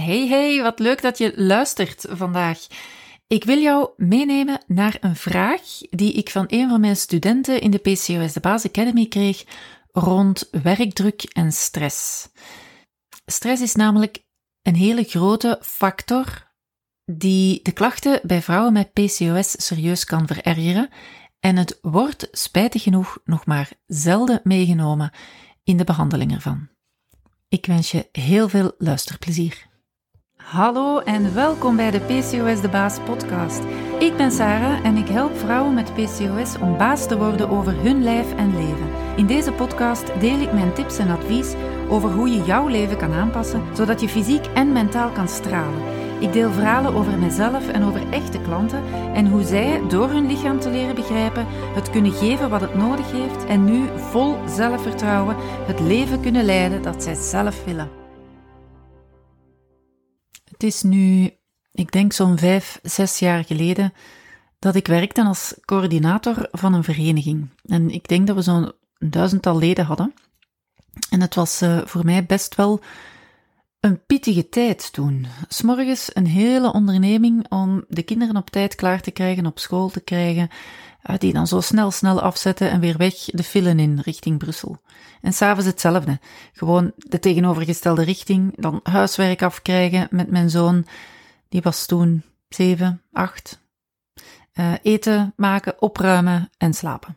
Hey, hey, wat leuk dat je luistert vandaag. Ik wil jou meenemen naar een vraag die ik van een van mijn studenten in de PCOS de Baas Academy kreeg rond werkdruk en stress. Stress is namelijk een hele grote factor die de klachten bij vrouwen met PCOS serieus kan verergeren en het wordt spijtig genoeg nog maar zelden meegenomen in de behandeling ervan. Ik wens je heel veel luisterplezier. Hallo en welkom bij de PCOS de Baas podcast. Ik ben Sarah en ik help vrouwen met PCOS om baas te worden over hun lijf en leven. In deze podcast deel ik mijn tips en advies over hoe je jouw leven kan aanpassen zodat je fysiek en mentaal kan stralen. Ik deel verhalen over mezelf en over echte klanten en hoe zij, door hun lichaam te leren begrijpen, het kunnen geven wat het nodig heeft en nu vol zelfvertrouwen het leven kunnen leiden dat zij zelf willen. Het is nu, ik denk zo'n vijf, zes jaar geleden, dat ik werkte als coördinator van een vereniging. En ik denk dat we zo'n duizendtal leden hadden. En het was uh, voor mij best wel een pittige tijd toen. S'morgens een hele onderneming om de kinderen op tijd klaar te krijgen, op school te krijgen, eh, die dan zo snel, snel afzetten en weer weg de filen in richting Brussel. En s'avonds hetzelfde. Gewoon de tegenovergestelde richting, dan huiswerk afkrijgen met mijn zoon, die was toen zeven, acht. Uh, eten maken, opruimen en slapen.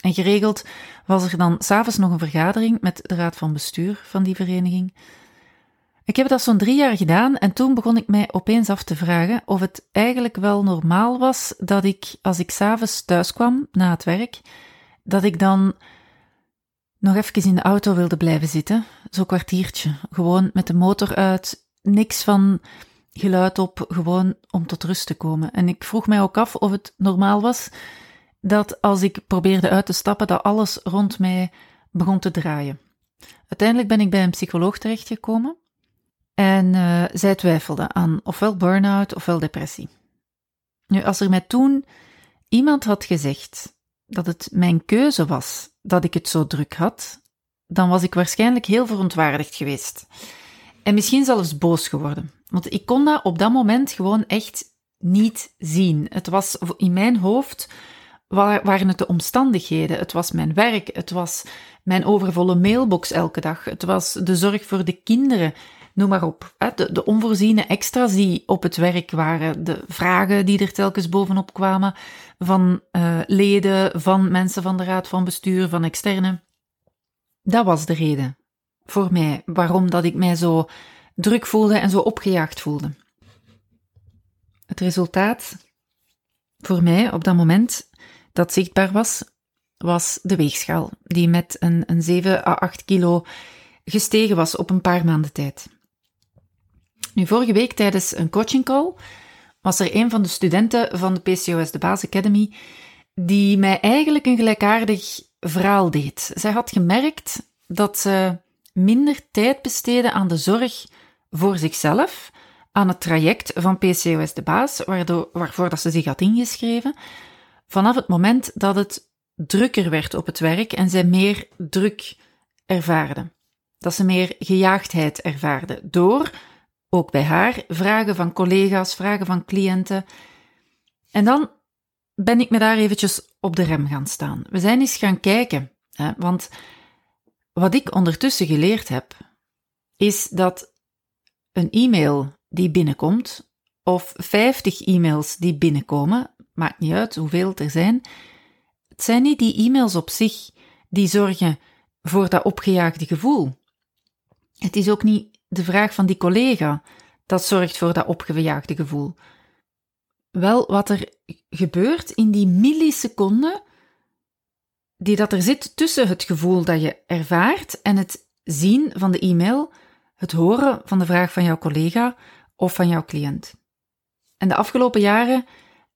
En geregeld was er dan s'avonds nog een vergadering met de raad van bestuur van die vereniging. Ik heb dat zo'n drie jaar gedaan en toen begon ik mij opeens af te vragen of het eigenlijk wel normaal was dat ik, als ik s'avonds thuis kwam na het werk, dat ik dan nog even in de auto wilde blijven zitten, zo'n kwartiertje, gewoon met de motor uit, niks van geluid op, gewoon om tot rust te komen. En ik vroeg mij ook af of het normaal was dat als ik probeerde uit te stappen, dat alles rond mij begon te draaien. Uiteindelijk ben ik bij een psycholoog terechtgekomen en uh, zij twijfelde aan ofwel burn-out ofwel depressie. Nu, als er mij toen iemand had gezegd dat het mijn keuze was dat ik het zo druk had, dan was ik waarschijnlijk heel verontwaardigd geweest. En misschien zelfs boos geworden. Want ik kon dat op dat moment gewoon echt niet zien. Het was in mijn hoofd waren het de omstandigheden. Het was mijn werk. Het was mijn overvolle mailbox elke dag. Het was de zorg voor de kinderen noem maar op. De, de onvoorziene extra's die op het werk waren, de vragen die er telkens bovenop kwamen van uh, leden, van mensen van de raad van bestuur, van externe. Dat was de reden voor mij waarom dat ik mij zo druk voelde en zo opgejaagd voelde. Het resultaat voor mij op dat moment dat zichtbaar was, was de weegschaal, die met een, een 7 à 8 kilo gestegen was op een paar maanden tijd. Nu, vorige week tijdens een coaching call was er een van de studenten van de PCOS, de Baas Academy, die mij eigenlijk een gelijkaardig verhaal deed. Zij had gemerkt dat ze minder tijd besteedde aan de zorg voor zichzelf, aan het traject van PCOS de Baas, waardoor, waarvoor dat ze zich had ingeschreven, vanaf het moment dat het drukker werd op het werk en zij meer druk ervaarde. Dat ze meer gejaagdheid ervaarde door ook bij haar, vragen van collega's, vragen van cliënten. En dan ben ik me daar eventjes op de rem gaan staan. We zijn eens gaan kijken, hè, want wat ik ondertussen geleerd heb, is dat een e-mail die binnenkomt, of 50 e-mails die binnenkomen, maakt niet uit hoeveel er zijn, het zijn niet die e-mails op zich die zorgen voor dat opgejaagde gevoel. Het is ook niet de vraag van die collega, dat zorgt voor dat opgejaagde gevoel. Wel, wat er gebeurt in die milliseconden die dat er zit tussen het gevoel dat je ervaart en het zien van de e-mail, het horen van de vraag van jouw collega of van jouw cliënt. En de afgelopen jaren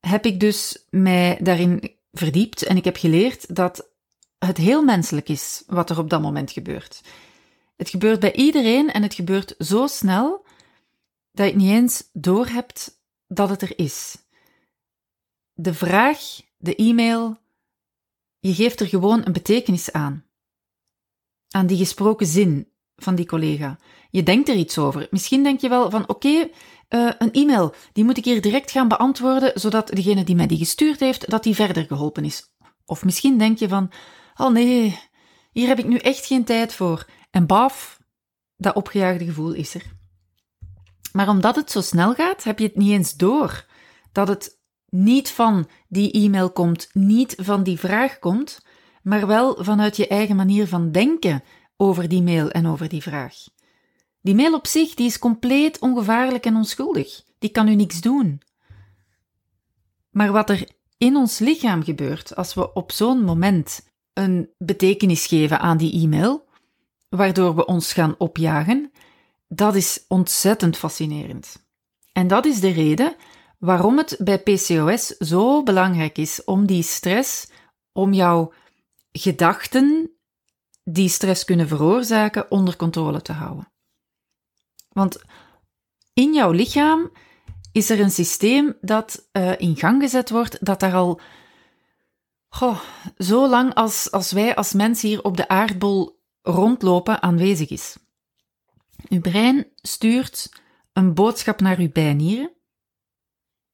heb ik dus mij daarin verdiept en ik heb geleerd dat het heel menselijk is wat er op dat moment gebeurt. Het gebeurt bij iedereen en het gebeurt zo snel dat je niet eens doorhebt dat het er is. De vraag, de e-mail, je geeft er gewoon een betekenis aan. Aan die gesproken zin van die collega. Je denkt er iets over. Misschien denk je wel van oké, eh, een e-mail, die moet ik hier direct gaan beantwoorden, zodat degene die mij die gestuurd heeft, dat die verder geholpen is. Of misschien denk je van, oh nee, hier heb ik nu echt geen tijd voor. En baf, dat opgejaagde gevoel is er. Maar omdat het zo snel gaat, heb je het niet eens door dat het niet van die e-mail komt, niet van die vraag komt, maar wel vanuit je eigen manier van denken over die mail en over die vraag. Die mail op zich die is compleet ongevaarlijk en onschuldig. Die kan u niks doen. Maar wat er in ons lichaam gebeurt als we op zo'n moment een betekenis geven aan die e-mail, waardoor we ons gaan opjagen, dat is ontzettend fascinerend. En dat is de reden waarom het bij PCOS zo belangrijk is om die stress, om jouw gedachten die stress kunnen veroorzaken, onder controle te houden. Want in jouw lichaam is er een systeem dat uh, in gang gezet wordt, dat daar al goh, zo lang als, als wij als mens hier op de aardbol rondlopen aanwezig is. Uw brein stuurt een boodschap naar uw bijnieren,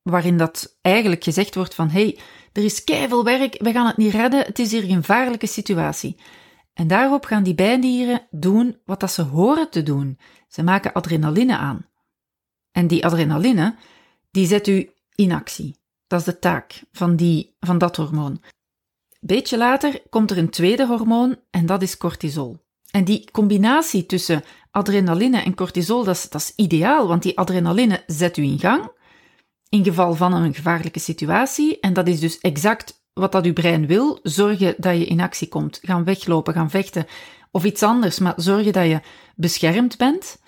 waarin dat eigenlijk gezegd wordt van hey, er is keiveel werk, we gaan het niet redden, het is hier een gevaarlijke situatie. En daarop gaan die bijnieren doen wat dat ze horen te doen. Ze maken adrenaline aan. En die adrenaline, die zet u in actie. Dat is de taak van, die, van dat hormoon. Beetje later komt er een tweede hormoon en dat is cortisol. En die combinatie tussen adrenaline en cortisol, dat is, ideaal, want die adrenaline zet u in gang in geval van een gevaarlijke situatie. En dat is dus exact wat dat uw brein wil. Zorgen dat je in actie komt. Gaan weglopen, gaan vechten of iets anders, maar zorgen dat je beschermd bent.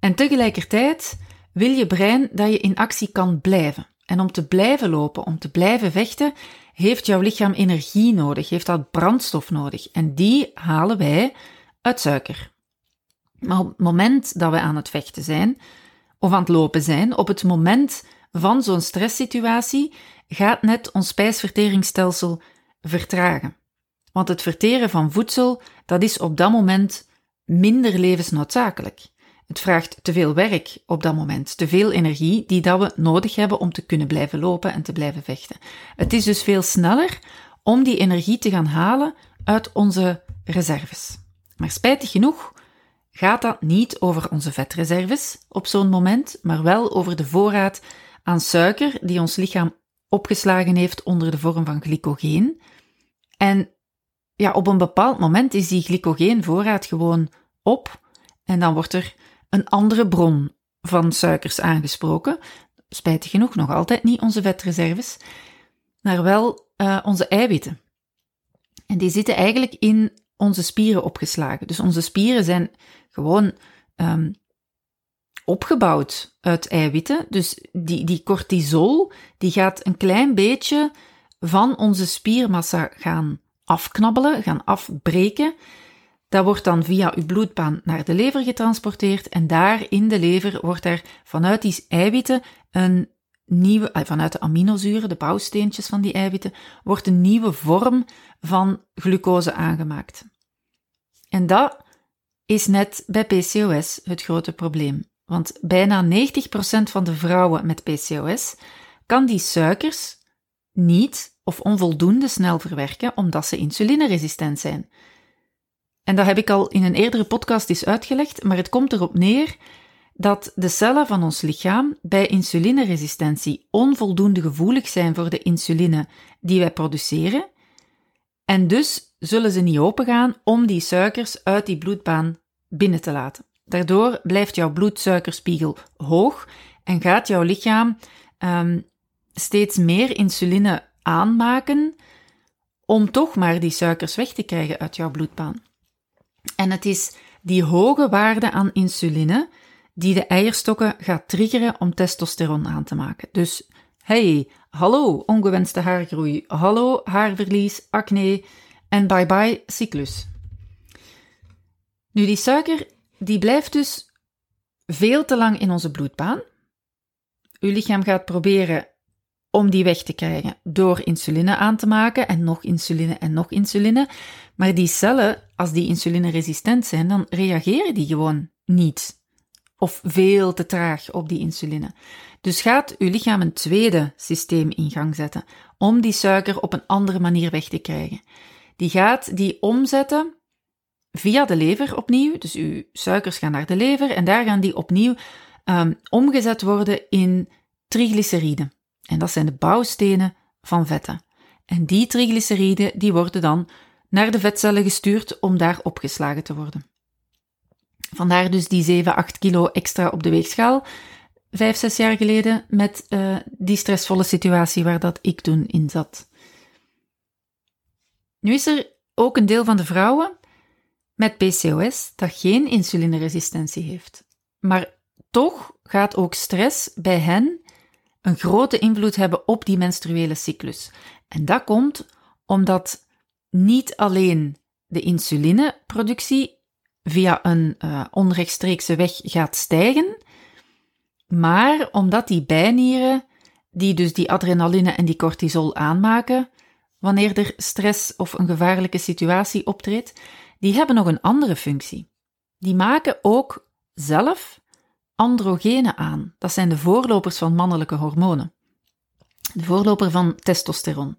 En tegelijkertijd wil je brein dat je in actie kan blijven. En om te blijven lopen, om te blijven vechten, heeft jouw lichaam energie nodig, heeft dat brandstof nodig. En die halen wij uit suiker. Maar op het moment dat we aan het vechten zijn, of aan het lopen zijn, op het moment van zo'n stresssituatie, gaat net ons spijsverteringsstelsel vertragen. Want het verteren van voedsel, dat is op dat moment minder levensnoodzakelijk. Het vraagt te veel werk op dat moment, te veel energie die dat we nodig hebben om te kunnen blijven lopen en te blijven vechten. Het is dus veel sneller om die energie te gaan halen uit onze reserves. Maar spijtig genoeg gaat dat niet over onze vetreserves op zo'n moment, maar wel over de voorraad aan suiker die ons lichaam opgeslagen heeft onder de vorm van glycogeen. En ja, op een bepaald moment is die glycogeenvoorraad gewoon op en dan wordt er een andere bron van suikers aangesproken. Spijtig genoeg nog altijd niet onze vetreserves, maar wel uh, onze eiwitten. En die zitten eigenlijk in onze spieren opgeslagen. Dus onze spieren zijn gewoon um, opgebouwd uit eiwitten. Dus die, die cortisol, die gaat een klein beetje van onze spiermassa gaan afknabbelen, gaan afbreken. Dat wordt dan via uw bloedbaan naar de lever getransporteerd en daar in de lever wordt er vanuit die eiwitten een nieuwe, eh, vanuit de aminozuren, de bouwsteentjes van die eiwitten, wordt een nieuwe vorm van glucose aangemaakt. En dat is net bij PCOS het grote probleem. Want bijna 90% van de vrouwen met PCOS kan die suikers niet of onvoldoende snel verwerken omdat ze insulineresistent zijn. En dat heb ik al in een eerdere podcast eens uitgelegd, maar het komt erop neer dat de cellen van ons lichaam bij insulineresistentie onvoldoende gevoelig zijn voor de insuline die wij produceren, en dus zullen ze niet opengaan om die suikers uit die bloedbaan binnen te laten. Daardoor blijft jouw bloedsuikerspiegel hoog en gaat jouw lichaam um, steeds meer insuline aanmaken om toch maar die suikers weg te krijgen uit jouw bloedbaan. En het is die hoge waarde aan insuline die de eierstokken gaat triggeren om testosteron aan te maken. Dus hey, hallo ongewenste haargroei, hallo haarverlies, acne en bye bye cyclus. Nu, die suiker die blijft dus veel te lang in onze bloedbaan. Uw lichaam gaat proberen om die weg te krijgen door insuline aan te maken en nog insuline en nog insuline. Maar die cellen als die insulineresistent zijn, dan reageren die gewoon niet. Of veel te traag op die insuline. Dus gaat uw lichaam een tweede systeem in gang zetten om die suiker op een andere manier weg te krijgen. Die gaat die omzetten via de lever opnieuw. Dus uw suikers gaan naar de lever en daar gaan die opnieuw um, omgezet worden in triglyceriden. En dat zijn de bouwstenen van vetten. En die triglyceriden die worden dan naar de vetcellen gestuurd om daar opgeslagen te worden. Vandaar dus die 7, 8 kilo extra op de weegschaal, 5, 6 jaar geleden, met uh, die stressvolle situatie waar dat ik toen in zat. Nu is er ook een deel van de vrouwen met PCOS dat geen insulineresistentie heeft. Maar toch gaat ook stress bij hen een grote invloed hebben op die menstruele cyclus. En dat komt omdat niet alleen de insulineproductie via een uh, onrechtstreekse weg gaat stijgen, maar omdat die bijnieren, die dus die adrenaline en die cortisol aanmaken, wanneer er stress of een gevaarlijke situatie optreedt, die hebben nog een andere functie. Die maken ook zelf androgenen aan. Dat zijn de voorlopers van mannelijke hormonen. De voorloper van testosteron.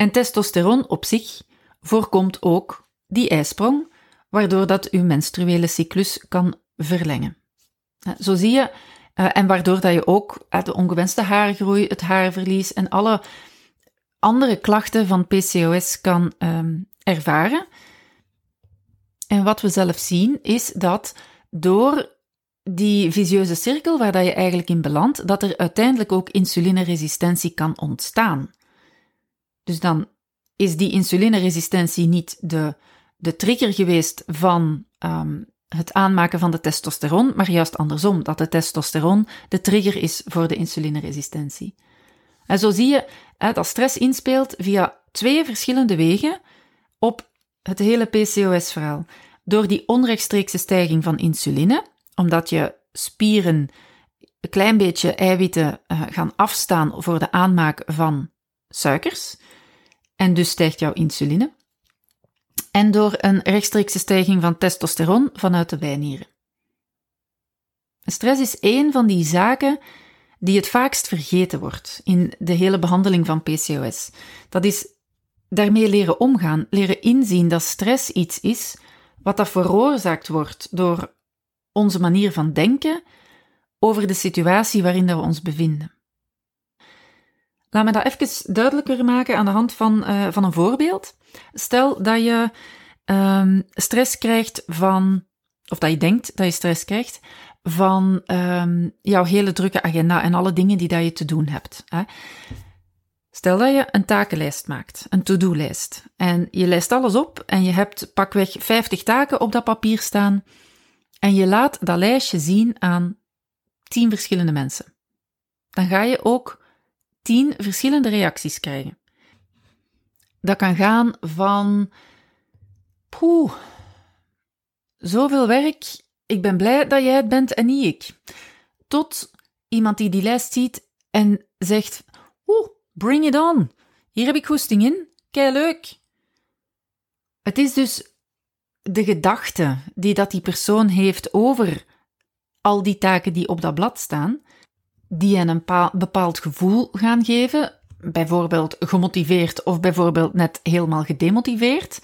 En testosteron op zich voorkomt ook die ijsprong, waardoor dat uw menstruele cyclus kan verlengen. Zo zie je, eh, en waardoor dat je ook de ongewenste haargroei, het haarverlies en alle andere klachten van PCOS kan ehm, ervaren. En wat we zelf zien is dat door die visieuze cirkel waar dat je eigenlijk in belandt, dat er uiteindelijk ook insulineresistentie kan ontstaan. Dus dan is die insulineresistentie niet de, de trigger geweest van um, het aanmaken van de testosteron, maar juist andersom, dat de testosteron de trigger is voor de insulineresistentie. En zo zie je hè, dat stress inspeelt via twee verschillende wegen op het hele PCOS-verhaal. Door die onrechtstreekse stijging van insuline, omdat je spieren een klein beetje eiwitten uh, gaan afstaan voor de aanmaak van suikers, en dus stijgt jouw insuline. En door een rechtstreekse stijging van testosteron vanuit de bijnieren. Stress is één van die zaken die het vaakst vergeten wordt in de hele behandeling van PCOS. Dat is daarmee leren omgaan, leren inzien dat stress iets is wat dat veroorzaakt wordt door onze manier van denken over de situatie waarin we ons bevinden. Laat me dat even duidelijker maken aan de hand van, uh, van een voorbeeld. Stel dat je um, stress krijgt van, of dat je denkt dat je stress krijgt van um, jouw hele drukke agenda en alle dingen die dat je te doen hebt. Hè. Stel dat je een takenlijst maakt, een to-do-lijst, en je lijst alles op en je hebt pakweg 50 taken op dat papier staan en je laat dat lijstje zien aan 10 verschillende mensen. Dan ga je ook tien verschillende reacties krijgen. Dat kan gaan van, poeh, zoveel werk, ik ben blij dat jij het bent en niet ik. Tot iemand die die lijst ziet en zegt, oeh, bring it on, hier heb ik goesting in, kei leuk. Het is dus de gedachte die dat die persoon heeft over al die taken die op dat blad staan, die hen een bepaald gevoel gaan geven, bijvoorbeeld gemotiveerd of bijvoorbeeld net helemaal gedemotiveerd,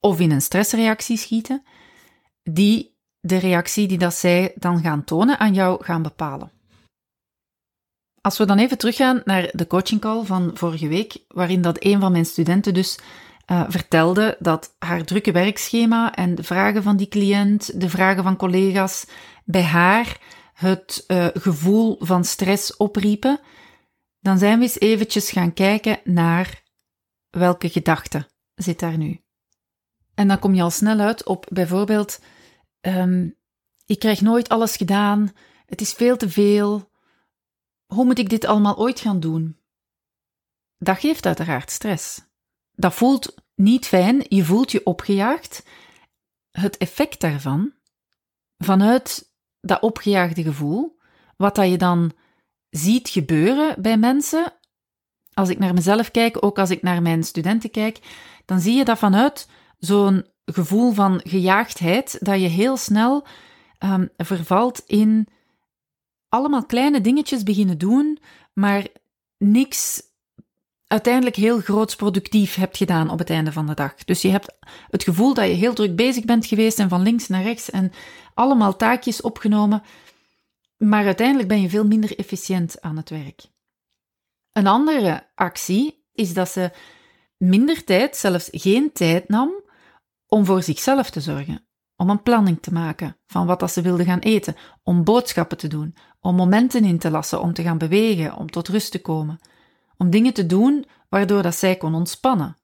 of in een stressreactie schieten, die de reactie die dat zij dan gaan tonen aan jou gaan bepalen. Als we dan even teruggaan naar de coaching call van vorige week, waarin dat een van mijn studenten dus uh, vertelde dat haar drukke werkschema en de vragen van die cliënt, de vragen van collega's bij haar het uh, gevoel van stress opriepen, dan zijn we eens eventjes gaan kijken naar welke gedachte zit daar nu. En dan kom je al snel uit op bijvoorbeeld, um, ik krijg nooit alles gedaan, het is veel te veel, hoe moet ik dit allemaal ooit gaan doen? Dat geeft uiteraard stress. Dat voelt niet fijn, je voelt je opgejaagd. Het effect daarvan, vanuit dat opgejaagde gevoel, wat dat je dan ziet gebeuren bij mensen, als ik naar mezelf kijk, ook als ik naar mijn studenten kijk, dan zie je dat vanuit zo'n gevoel van gejaagdheid dat je heel snel ehm, vervalt in allemaal kleine dingetjes beginnen doen, maar niks uiteindelijk heel groots productief hebt gedaan op het einde van de dag. Dus je hebt het gevoel dat je heel druk bezig bent geweest en van links naar rechts en allemaal taakjes opgenomen, maar uiteindelijk ben je veel minder efficiënt aan het werk. Een andere actie is dat ze minder tijd, zelfs geen tijd nam, om voor zichzelf te zorgen. Om een planning te maken van wat dat ze wilde gaan eten, om boodschappen te doen, om momenten in te lassen, om te gaan bewegen, om tot rust te komen, om dingen te doen waardoor dat zij kon ontspannen.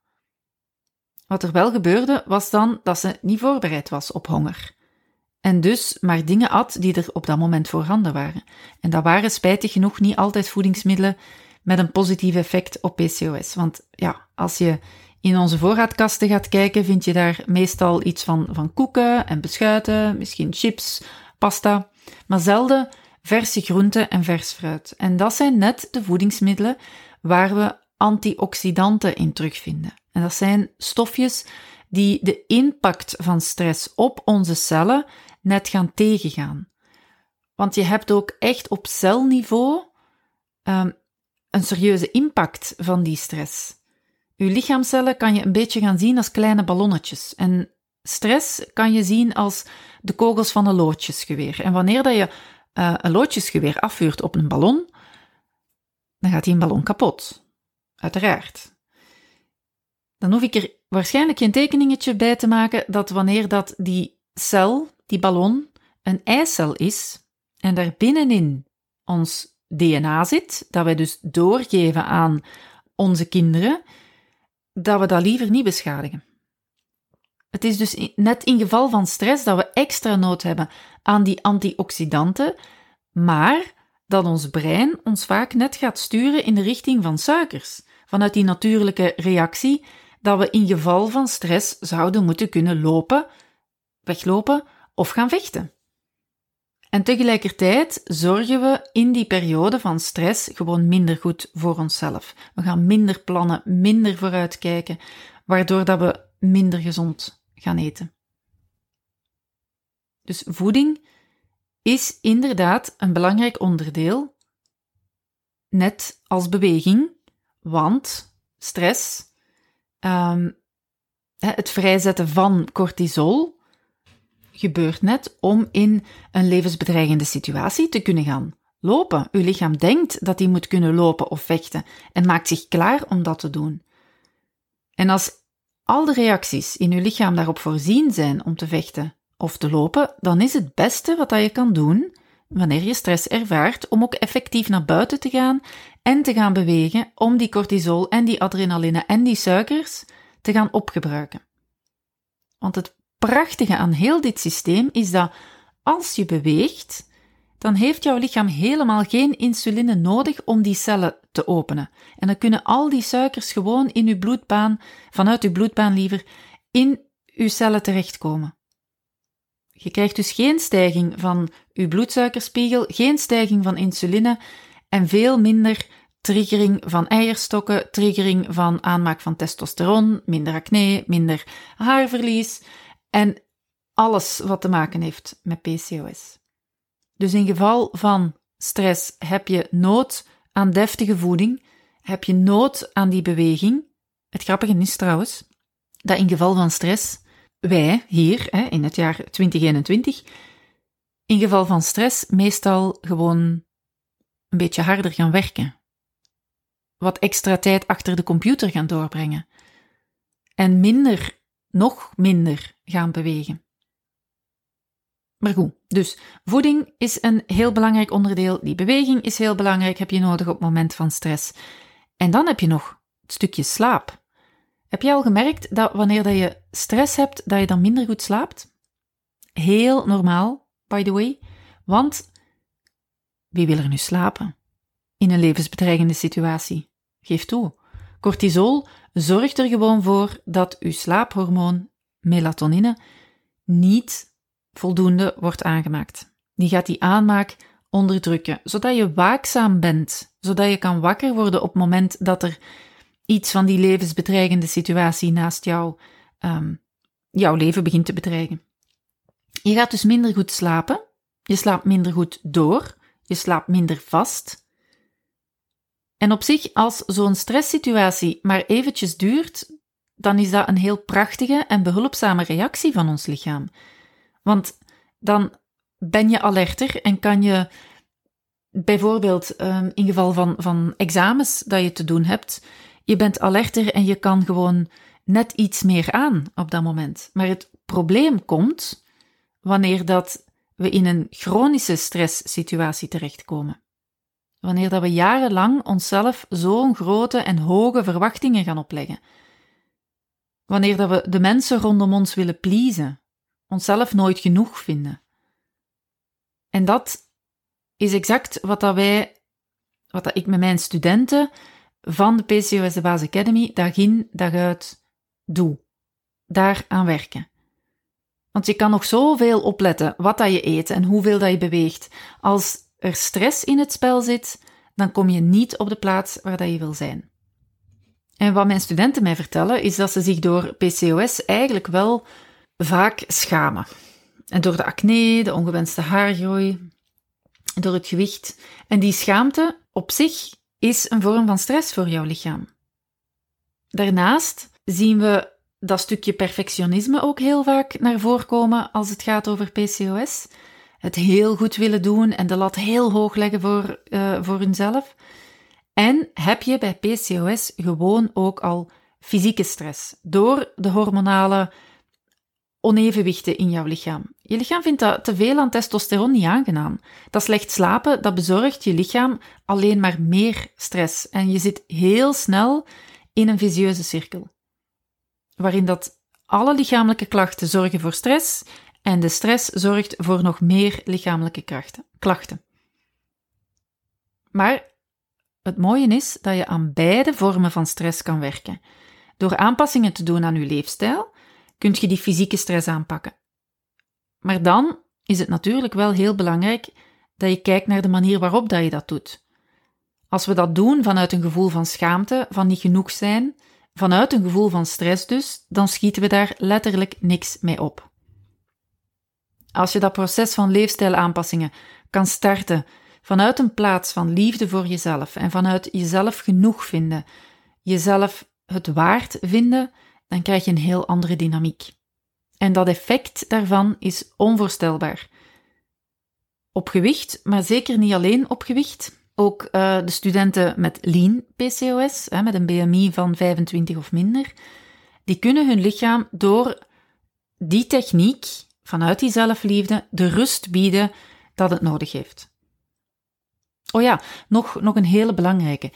Wat er wel gebeurde, was dan dat ze niet voorbereid was op honger. En dus maar dingen at die er op dat moment voorhanden waren. En dat waren spijtig genoeg niet altijd voedingsmiddelen met een positief effect op PCOS. Want ja, als je in onze voorraadkasten gaat kijken, vind je daar meestal iets van, van koeken en beschuiten, misschien chips, pasta, maar zelden verse groenten en vers fruit. En dat zijn net de voedingsmiddelen waar we antioxidanten in terugvinden. En dat zijn stofjes die de impact van stress op onze cellen net gaan tegengaan. Want je hebt ook echt op celniveau um, een serieuze impact van die stress. Uw lichaamcellen kan je een beetje gaan zien als kleine ballonnetjes. En stress kan je zien als de kogels van een loodjesgeweer. En wanneer dat je uh, een loodjesgeweer afvuurt op een ballon, dan gaat die een ballon kapot. Uiteraard. Dan hoef ik er waarschijnlijk geen tekeningetje bij te maken dat wanneer dat die cel, die ballon, een eicel is en daar binnenin ons DNA zit, dat wij dus doorgeven aan onze kinderen, dat we dat liever niet beschadigen. Het is dus net in geval van stress dat we extra nood hebben aan die antioxidanten, maar dat ons brein ons vaak net gaat sturen in de richting van suikers, vanuit die natuurlijke reactie dat we in geval van stress zouden moeten kunnen lopen, weglopen of gaan vechten. En tegelijkertijd zorgen we in die periode van stress gewoon minder goed voor onszelf. We gaan minder plannen, minder vooruitkijken, waardoor dat we minder gezond gaan eten. Dus voeding is inderdaad een belangrijk onderdeel, net als beweging, want stress, um, het vrijzetten van cortisol, gebeurt net om in een levensbedreigende situatie te kunnen gaan lopen. Uw lichaam denkt dat hij moet kunnen lopen of vechten en maakt zich klaar om dat te doen. En als al de reacties in uw lichaam daarop voorzien zijn om te vechten of te lopen, dan is het beste wat je kan doen wanneer je stress ervaart om ook effectief naar buiten te gaan en te gaan bewegen om die cortisol en die adrenaline en die suikers te gaan opgebruiken. Want het prachtige aan heel dit systeem is dat als je beweegt, dan heeft jouw lichaam helemaal geen insuline nodig om die cellen te openen. En dan kunnen al die suikers gewoon in uw bloedbaan, vanuit uw bloedbaan liever, in uw cellen terechtkomen. Je krijgt dus geen stijging van uw bloedsuikerspiegel, geen stijging van insuline en veel minder triggering van eierstokken, triggering van aanmaak van testosteron, minder acne, minder haarverlies en alles wat te maken heeft met PCOS. Dus in geval van stress heb je nood aan deftige voeding, heb je nood aan die beweging. Het grappige is trouwens dat in geval van stress wij hier hè, in het jaar 2021 in geval van stress meestal gewoon een beetje harder gaan werken. Wat extra tijd achter de computer gaan doorbrengen. En minder nog minder gaan bewegen. Maar goed, dus voeding is een heel belangrijk onderdeel. Die beweging is heel belangrijk, heb je nodig op het moment van stress. En dan heb je nog het stukje slaap. Heb je al gemerkt dat wanneer dat je stress hebt, dat je dan minder goed slaapt? Heel normaal, by the way. Want wie wil er nu slapen? In een levensbedreigende situatie. Geef toe. Cortisol zorgt er gewoon voor dat uw slaaphormoon, melatonine, niet voldoende wordt aangemaakt. Die gaat die aanmaak onderdrukken, zodat je waakzaam bent, zodat je kan wakker worden op het moment dat er iets van die levensbedreigende situatie naast jou um, jouw leven begint te bedreigen. Je gaat dus minder goed slapen, je slaapt minder goed door, je slaapt minder vast. En op zich, als zo'n stresssituatie maar eventjes duurt, dan is dat een heel prachtige en behulpzame reactie van ons lichaam. Want dan ben je alerter en kan je bijvoorbeeld um, in geval van, van examens dat je te doen hebt, je bent alerter en je kan gewoon net iets meer aan op dat moment. Maar het probleem komt wanneer dat we in een chronische stresssituatie terechtkomen. Wanneer dat we jarenlang onszelf zo'n grote en hoge verwachtingen gaan opleggen. Wanneer dat we de mensen rondom ons willen pleasen, onszelf nooit genoeg vinden. En dat is exact wat dat wij, wat dat ik met mijn studenten van de PCOS de Base Academy dag in, dag uit doe. Daar aan werken. Want je kan nog zoveel opletten wat dat je eet en hoeveel dat je beweegt. Als er stress in het spel zit, dan kom je niet op de plaats waar dat je wil zijn. En wat mijn studenten mij vertellen, is dat ze zich door PCOS eigenlijk wel vaak schamen. En door de acne, de ongewenste haargroei, door het gewicht. En die schaamte op zich is een vorm van stress voor jouw lichaam. Daarnaast zien we dat stukje perfectionisme ook heel vaak naar voren komen als het gaat over PCOS. Het heel goed willen doen en de lat heel hoog leggen voor, uh, voor hunzelf. En heb je bij PCOS gewoon ook al fysieke stress door de hormonale onevenwichten in jouw lichaam. Je lichaam vindt dat te veel aan testosteron niet aangenaam. Dat slecht slapen, dat bezorgt je lichaam alleen maar meer stress. En je zit heel snel in een visieuze cirkel. Waarin dat alle lichamelijke klachten zorgen voor stress en de stress zorgt voor nog meer lichamelijke klachten. Maar het mooie is dat je aan beide vormen van stress kan werken. Door aanpassingen te doen aan je leefstijl kun je die fysieke stress aanpakken. Maar dan is het natuurlijk wel heel belangrijk dat je kijkt naar de manier waarop dat je dat doet. Als we dat doen vanuit een gevoel van schaamte, van niet genoeg zijn, vanuit een gevoel van stress dus, dan schieten we daar letterlijk niks mee op. Als je dat proces van leefstijlaanpassingen kan starten vanuit een plaats van liefde voor jezelf en vanuit jezelf genoeg vinden, jezelf het waard vinden, dan krijg je een heel andere dynamiek. En dat effect daarvan is onvoorstelbaar. Op gewicht, maar zeker niet alleen op gewicht. Ook uh, de studenten met lean PCOS, hè, met een BMI van 25 of minder, die kunnen hun lichaam door die techniek, vanuit die zelfliefde, de rust bieden dat het nodig heeft. Oh ja, nog, nog een hele belangrijke.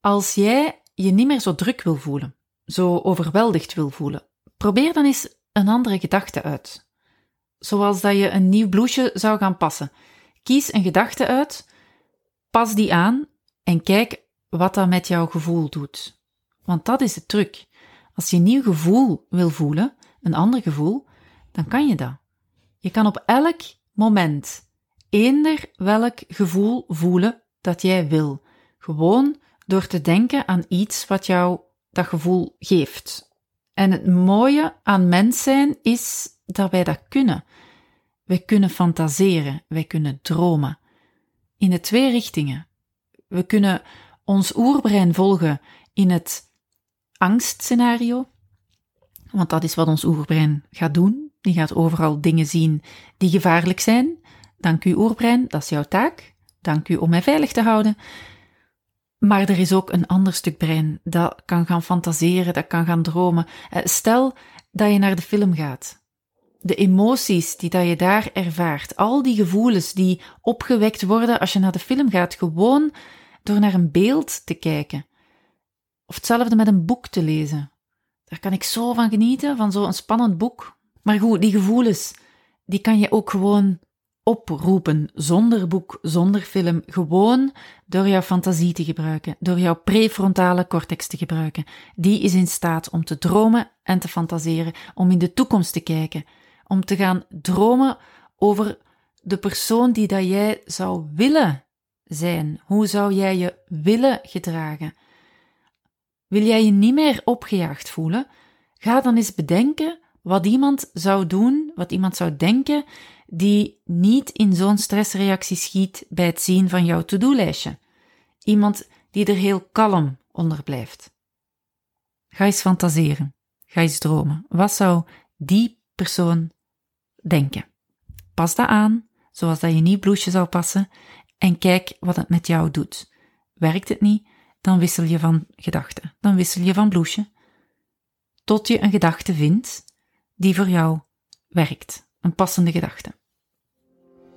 Als jij je niet meer zo druk wil voelen, zo overweldigd wil voelen, probeer dan eens een andere gedachte uit. Zoals dat je een nieuw blouseje zou gaan passen. Kies een gedachte uit, pas die aan en kijk wat dat met jouw gevoel doet. Want dat is de truc. Als je een nieuw gevoel wil voelen, een ander gevoel, dan kan je dat. Je kan op elk moment eender welk gevoel voelen dat jij wil. Gewoon door te denken aan iets wat jou dat gevoel geeft. En het mooie aan mens zijn is dat wij dat kunnen. Wij kunnen fantaseren, wij kunnen dromen. In de twee richtingen. We kunnen ons oerbrein volgen in het angstscenario, want dat is wat ons oerbrein gaat doen. Die gaat overal dingen zien die gevaarlijk zijn. Dank u oerbrein, dat is jouw taak. Dank u om mij veilig te houden. Maar er is ook een ander stuk brein dat kan gaan fantaseren, dat kan gaan dromen. Eh, stel dat je naar de film gaat. De emoties die dat je daar ervaart, al die gevoelens die opgewekt worden als je naar de film gaat, gewoon door naar een beeld te kijken. Of hetzelfde met een boek te lezen. Daar kan ik zo van genieten, van zo'n spannend boek. Maar goed, die gevoelens, die kan je ook gewoon oproepen, zonder boek, zonder film, gewoon door jouw fantasie te gebruiken, door jouw prefrontale cortex te gebruiken. Die is in staat om te dromen en te fantaseren, om in de toekomst te kijken, om te gaan dromen over de persoon die dat jij zou willen zijn. Hoe zou jij je willen gedragen? Wil jij je niet meer opgejaagd voelen? Ga dan eens bedenken wat iemand zou doen, wat iemand zou denken, die niet in zo'n stressreactie schiet bij het zien van jouw to-do-lijstje. Iemand die er heel kalm onder blijft. Ga eens fantaseren. Ga eens dromen. Wat zou die persoon denken? Pas dat aan, zoals dat je nieuw bloesje zou passen, en kijk wat het met jou doet. Werkt het niet, dan wissel je van gedachte. Dan wissel je van bloesje. Tot je een gedachte vindt die voor jou werkt. Een passende gedachte.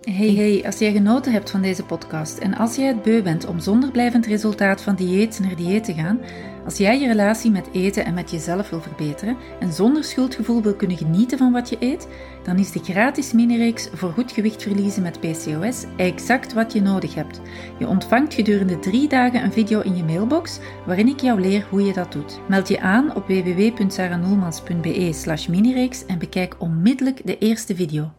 Hey, hey, als jij genoten hebt van deze podcast en als jij het beu bent om zonder blijvend resultaat van dieet naar dieet te gaan, als jij je relatie met eten en met jezelf wil verbeteren en zonder schuldgevoel wil kunnen genieten van wat je eet, dan is de gratis mini-reeks voor goed gewicht verliezen met PCOS exact wat je nodig hebt. Je ontvangt gedurende drie dagen een video in je mailbox waarin ik jou leer hoe je dat doet. Meld je aan op www.saranoelmans.be slash minireeks en bekijk onmiddellijk de eerste video.